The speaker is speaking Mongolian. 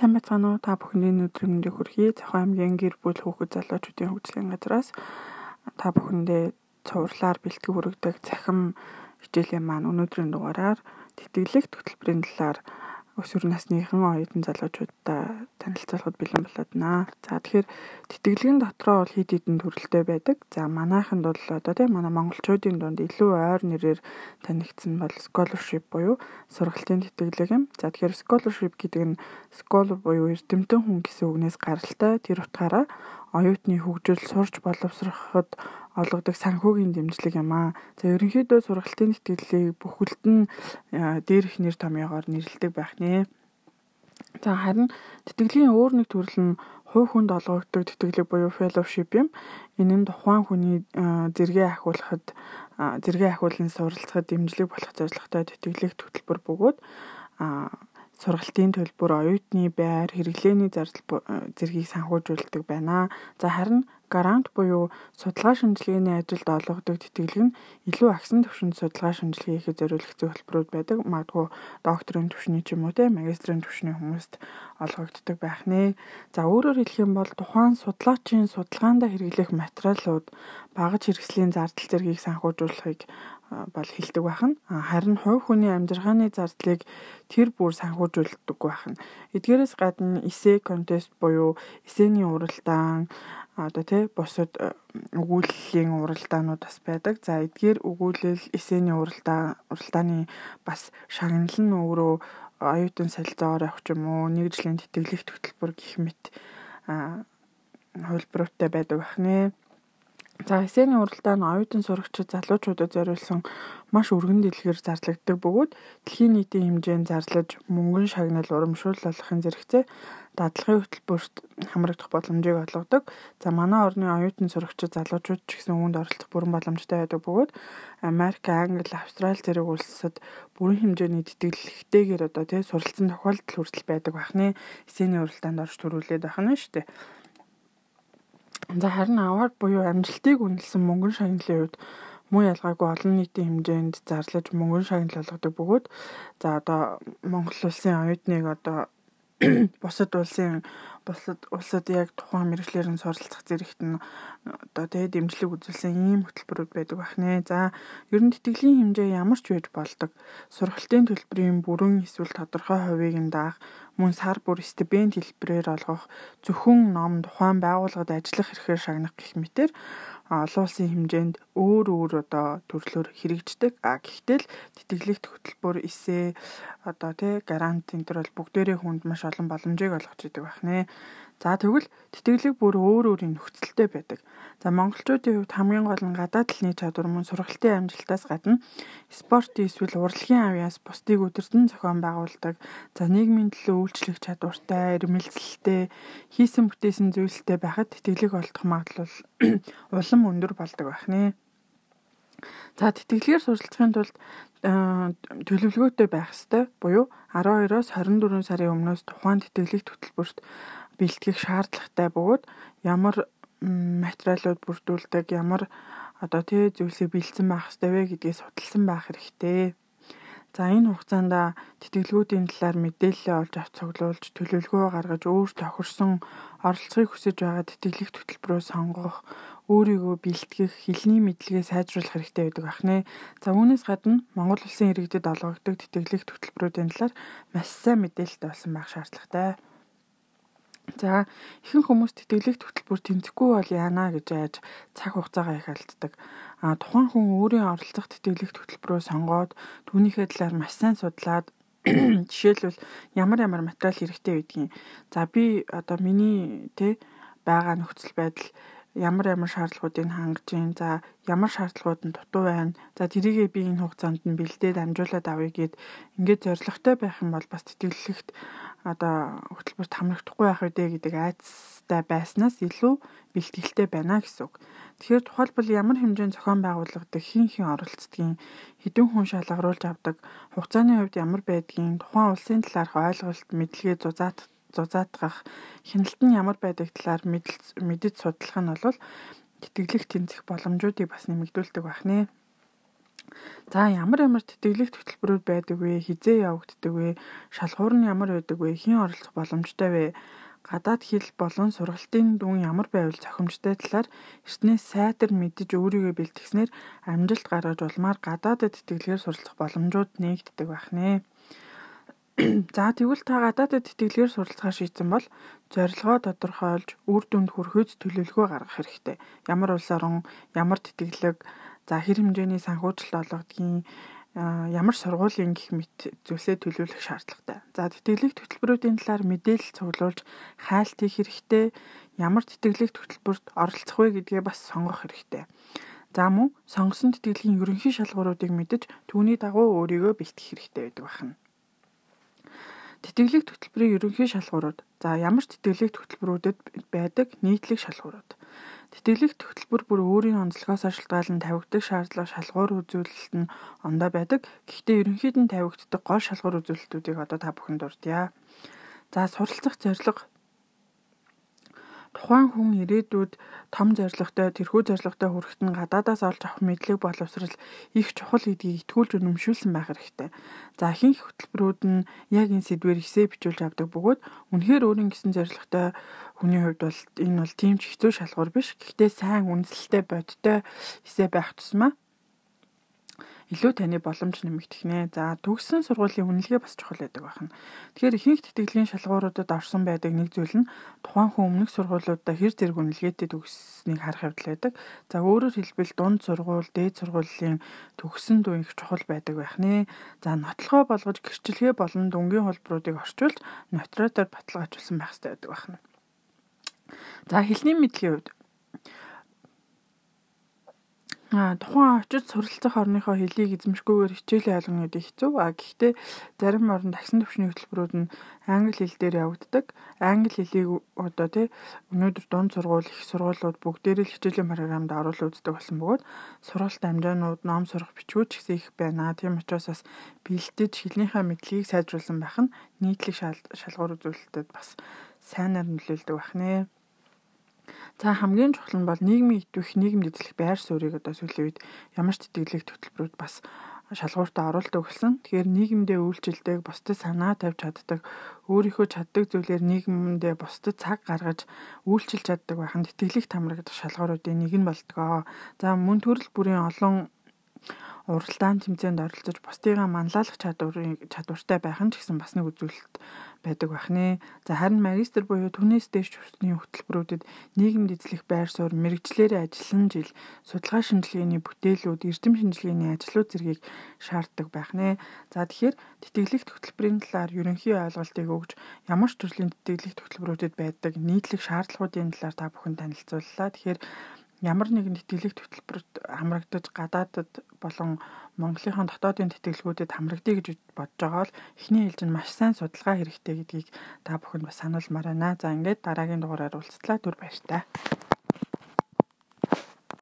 Сайн байцгаана уу? Та бүхний өдөр мэндийг хүргэе. Зохион аймгийн гэр бүл хүүхэд залуучуудын хөгжлийн газраас та бүхэндээ цувралаар бэлтгэн хүргэдэг цахим хичээлийн маань өнөөдрийн дугаараар тэтгэлэг хөтөлбөрийн талаар өсвөр насныхан оюутан залуучуудаа танилцуулахад бэлэн болоод наа. За тэгэхээр тэтгэлгийн дотроо бол хид хідэн төрөлтэй байдаг. За манайханд бол одоо тийм манай монголчуудын дунд илүү ойр нэрээр танигдсан бол scholarship буюу сургалтын тэтгэлэг юм. За тэгэхээр scholarship гэдэг нь scholar буюу эрдэмтэн хүн гэсэн үгнээс гаралтай тэр утгаараа оюутны хөгжил сурч боловсроход олгодог санхүүгийн дэмжлэг юм аа. За ерөнхийдөө сургалтын тэтгэлийг бүхэлд нь дээрх нэр томьёогоор нэрлэдэг байх нэ. За харин тэтгэлийн өөр нэг төрөл нь хувь хүнд олгогддог тэтгэлэг буюу fellowship юм. Энэ нь тухайн хүний зэрэгээ ахиулахад зэрэгээ ахиулан суралцахад дэмжлэг болох зорилготой тэтгэлэг хөтөлбөр бөгөөд сургалтын төлбөр, оюутны байр, хэрэглээний зардал зэргийг санхүүжүүлдэг байна. За харин грант буюу судалгаа шинжилгээний ажилд олгодог тэтгэлэг нь илүү агсан түвшинд судалгаа шинжилгээ хийхэд зориулагдсан хөтөлбөрүүд байдаг. Магадгүй докторийн түвшний ч юм уу те магистрийн түвшний хүмүүст олгогддог байх нэ. За өөрөөр хэлэх юм бол тухайн судлаачийн судалгаанд хэрэглэх материалууд багаж хэрэгслийн зардал зэргийг санхүүжүүлэхийг бол хилдэг байна. Харин хувь хүний амьдрахааны зардлыг тэр бүр санхүүжүүлдэг байна. Эдгээрээс гадна эсэ контест буюу эсэний уралдаан одоо тий бусад өгүүллийн уралдаанууд бас байдаг. За эдгээр өгүүлэл эсэний уралдаан уралдааны бас шагнал нь өөрөө оюутан солилцоогоор явах юм уу нэг жилийн тэтгэлэгт хөтөлбөр гэх мэт хувилбаруудтай байдаг байна. За эсэний уралдаан нь оюутан сурагчид залуучуудад зориулсан маш өргөн дэлгэр зарлагддаг бөгөөд дэлхийн нийтийн хэмжээнд зарлаж мөнгөн шагнал урамшууллахын зэрэгцээ дадлагын хөтөлбөрт хамрагдах боломжийг олгодог. За манай орны оюутан сурагчид залуучууд ч гэсэн үүнд оролцох бүрэн боломжтой байдаг бөгөөд Америк, Англи, Австрали зэрэг улсад бүрэн хэмжээний тэтгэлэгтэйгээр одоо тий суралцсан тохиолдол хүртэл байдаг бахны эсэний уралдаанд орж төрүүлээд байх нь шүү дээ. За харин аваар буюу амжилтыг үнэлсэн мөнгөн шагналын үед муу ялгаагүй олон нийтийн хэмжээнд зарлаж мөнгөн шагнал болгодог бөгөөд за одоо Монгол улсын оюутныг одоо бусад улсын бусад улсад яг тухайн мэрэгчлэр нь суралцах зэрэгт нь одоо тэгээ дэмжлэг үзүүлсэн ийм хөтөлбөрүүд байдаг бахнэ. За ер нь тэтгэлийн хэмжээ ямар ч байж болдог. Сургалтын төлбөрийн бүрэн эсвэл тодорхой хувийг нь даах мөн сар бүр стипенд хэлбэрээр олгох зөвхөн ном тухайн байгууллагад ажиллах хэрэгээр шагнах гэх мэтэр олон улсын хэмжээнд өөр өөр одоо төрлөөр хэрэгждэг. А гэхдээ л тэтгэлэгт хөтөлбөр эсээ одоо тий гарант энэ төр бол бүгдээрээ хүнд маш олон боломжийг олгож идэг байх нэ. За тэгвэл тэтгэлэг бүр өөр өөрийн нөхцөлтэй байдаг. За монголчуудын хувьд хамгийн гол нь гадаад талны чадвар мөн сургалтын амжилтаас гадна спортын эсвэл урлагийн авьяас бусдыг өдөртөн зохион байгуулдаг. За нийгмийн төлөө үйлчлэх чадвартай, эрмэлзэлтэй, хийсэн бүтээсэн зүйлстэй байхад тэтгэлэг олдох магадлал улам өндөр болдог байх нэ. За тэтгэлгээр суралцахын тулд төлөвлөгөөтэй байх ёстой. Буюу 12-оос 24 сарын өмнөөс тухайн тэтгэлэгт хөтөлбөрт бэлтгэх шаардлагатай бөгөөд ямар материалууд бүрдүүлдэг, ямар одоо тий зүйлсийг бэлдсэн байх хэрэгтэй вэ гэдгийг судалсан байх хэрэгтэй. За энэ хугацаанд тэтгэлгүүдийн талаар мэдээлэл олж авч цуглуулж төлөвлөгөө гаргаж өөр тохирсон оролцохыг хүсэж байгаа тэтгэлэг хөтөлбөрөө сонгох, өөрийгөө бэлтгэх, хэлний мэдлэгээ сайжруулах хэрэгтэй байдаг ахнэ. За үүнээс гадна Монгол улсын иргэдэд олгогддог тэтгэлэг хөтөлбөрүүдийн талаар маш сайн мэдээлэлтэй болсон байх шаардлагатай. За ихэнх хүмүүс тэтгэлэгт хөтөлбөр тэнцэхгүй бол яана гэж айж цаг хугацаагаа их алддаг. А тухайн хүн өөрийн оролцох тэтгэлэгт хөтөлбөрөө сонгоод түүнийхээ талаар маш сайн судлаад жишээлбэл ямар ямар материал хэрэгтэй байдгийг. За би одоо миний тэ байгаа нөхцөл байдал ямар ямар шаардлагуудыг хангаж гин за ямар шаардлагууд нь дутуу байна за тэрийгээ би энэ хугацаанд нь бэлдээд амжуулаад авъя гэд ингээд зоригтой байх юм бол бас тэтгэлэгт одоо хөтөлбөрт хамрагдахгүй байх үедээ гэдэг айцтай байснаас илүү бэлтгэлтэй байна гэсэн үг. Тэгэхээр тухайлбал ямар хэмжээнд зохион байгуулагддаг хин хин оролцдгийн хэдэн хүн шалгаруулж авдаг хугацааны хувьд ямар байдгийг тухайн улсын талаарх ойлголт мэдлэгээ зузаат зузаатгах хяналт нь ямар байдаг талаар мэдэж судлах нь бол тэтгэлэг тэнцэх боломжуудыг бас нэмэгдүүлдэг байх нэ. За ямар ямар тэтгэлэг хөтөлбөрүүд байдаг вэ? Хизээ явагддаг вэ? Шалгуур нь ямар байдаг вэ? Хэн оролцох боломжтой вэ? гадаад хэл болон сургалтын дүн ямар байвал зохимжтой талаар эртнээс сайтар мэдж өөрийгөө бэлтгэснээр амжилт гаргаж улмаар гадаадд тэтгэлгээр суралцах боломжууд нээгддэг байх нэ. За тэгвэл та гадаадд тэтгэлгээр суралцахаа шийдсэн бол зорилгоо тодорхойлж үр дүнд хүрэхэд төлөвлөгөө гаргах хэрэгтэй. Ямар улс орон, ямар тэтгэлэг, за хэр хэмжээний санхүүжилт олгодгийг ямар сургуулийн гих мэт зүйлсээ төлөвлөх шаардлагатай. За тэтгэлэг хөтөлбөрүүдийн талаар мэдээлэл цуглуулж хайлт хийх хэрэгтэй. Ямар тэтгэлэг хөтөлбөрт оролцох вэ гэдгээ бас сонгох хэрэгтэй. За мөн сонгосон тэтгэлгийн ерөнхий шалгууруудыг мэдэж түүний дагуу өөрийгөө бэлтгэх хэрэгтэй байдаг байна. Тэтгэлэг хөтөлбөрийн ерөнхий шалгуурууд. За ямар тэтгэлэг хөтөлбөрүүдэд байдаг нийтлэг шалгуурууд. Тэтгэлэг хөтөлбөр бүр өөрийн онцлогоос шалтгаалan тавигддаг шаардлага шалгуур үзүүлэлт нь ондоо байдаг. Гэхдээ ерөнхийд нь тавигддаг гол шалгуур үзүүлэлтүүдийг одоо та бүхэнд дурдъя. За суралцах зорилго тухайн хүн ирээдүйд том зорилготой тэрхүү зорилготой хүрэхэд нь гадаадаас олж авах мэдлэг боловсрал их чухал гэдгийг итгүүлж үнэмшүүлсэн байх хэрэгтэй. За ихэнх хөтөлбөрүүд нь яг энэ сэдвээр эсээ бичүүлж авдаг бөгөөд үнэхээр өөрийн гэсэн зорилготой хүний хувьд бол энэ бол тийм ч хэцүү шалгуур биш. Гэхдээ сайн үнэлэлтэй бодтой эсээ байх тусмаа илүү таны боломж нэмэгдэх нэ. За төгссөн сургуулийн үнэлгээ бас чухал байдаг байна. Тэгэхээр ихэнх тэтгэлийн шалгууруудад орсон байдаг нэг зүйл нь тухайн хүн өмнөх сургуулиудаа хэр зэрэг үнэлгээтэй төгсснийг харах явдал байдаг. За өөрөөр хэлбэл дунд сургууль, дээд сургуулийн төгссөн дүү их чухал байдаг байх нэ. За нотлохоо болгож гэрчлэгээ болон дүнгийн холбооруудыг орчуулж нотротоор баталгаажуулсан байх хэрэгтэй байдаг байна. За хэлний мэдлэгийн хувьд А тухайн очиж суралцах орныхоо хэлийг эзэмшгүйгээр хичээлээ ойлгоно гэдэг хэцүү. А гэхдээ зарим оронд агсан төвчний хөтөлбөрүүд нь англи хэл дээр явагддаг. Англи хэлийг одоо тий өнөөдөр дунд сургууль, их сургуулиуд бүгдээрээ л хичээлийн програмд оруулаад үздэг болсон бөгөөд сургалт амжаанууд, ном сурах бичвүүч гэсэн их байна. Тийм учраас бас бэлдэж хэлнийхээ мэдлэгийг сайжруулсан байх нь нийтлэг шалгуур үзүүлэлтэд бас сайнаар нөлөөлдөг байх нэ. За хамгийн чухал нь бол нийгмийн итвэх нийгэмд эзлэх байр суурийг одоо сүүлийн үед ямар ч тэтгэлэг хөтөлбөрүүд бас шалгууртаа оруулдаг гэсэн. Тэгэхээр нийгэмдээ үйлчлдэг, бусдад санаа тавьж чаддаг, өөрийнхөө чаддаг зүйлээр нийгэмдээ бусдад цаг гаргаж үйлчилж чаддаг байханд тэтгэлэг тамрагдах шалгууруудын нэг нь болдгоо. За мөн төрөл бүрийн олон уралдаан тэмцээнд оролцож бусдыгаа манлайлах чадварыг чадвартай байх нь ч гэсэн бас нэг үзүүлэлт байдаг байх нэ. За харин магистр буюу түүнээс дээш төвчний хөтөлбөрүүдэд нийгэмд эзлэх байр суурь, мэрэгчлэрээ ажилласан жил, судалгаа шинжилгээний бүтээлүүд, эрдэм шинжилгээний ажлууд зэргийг шаарддаг байх нэ. За тэгэхээр тэтгэлэгт хөтөлбөрийн талаар ерөнхий ойлголтыг өгж, ямар ч төрлийн тэтгэлэгт хөтөлбөрүүдэд байдаг нийтлэг шаардлагуудын талаар та бүхэн танилцууллаа. Тэгэхээр ямар нэгэн тэтгэлэг хөтөлбөрт хамрагдаж гадаадд болон Монголынхон дотоодын тэтгэлгүүдэд хамрагдъя гэж бодож байгаа бол эхний ээлж нь маш сайн судалгаа хэрэгтэй гэдгийг та бүхэнд бас сануулмаар байна. За ингээд дараагийн дугаараар уулзтлаа. Түр баяр та.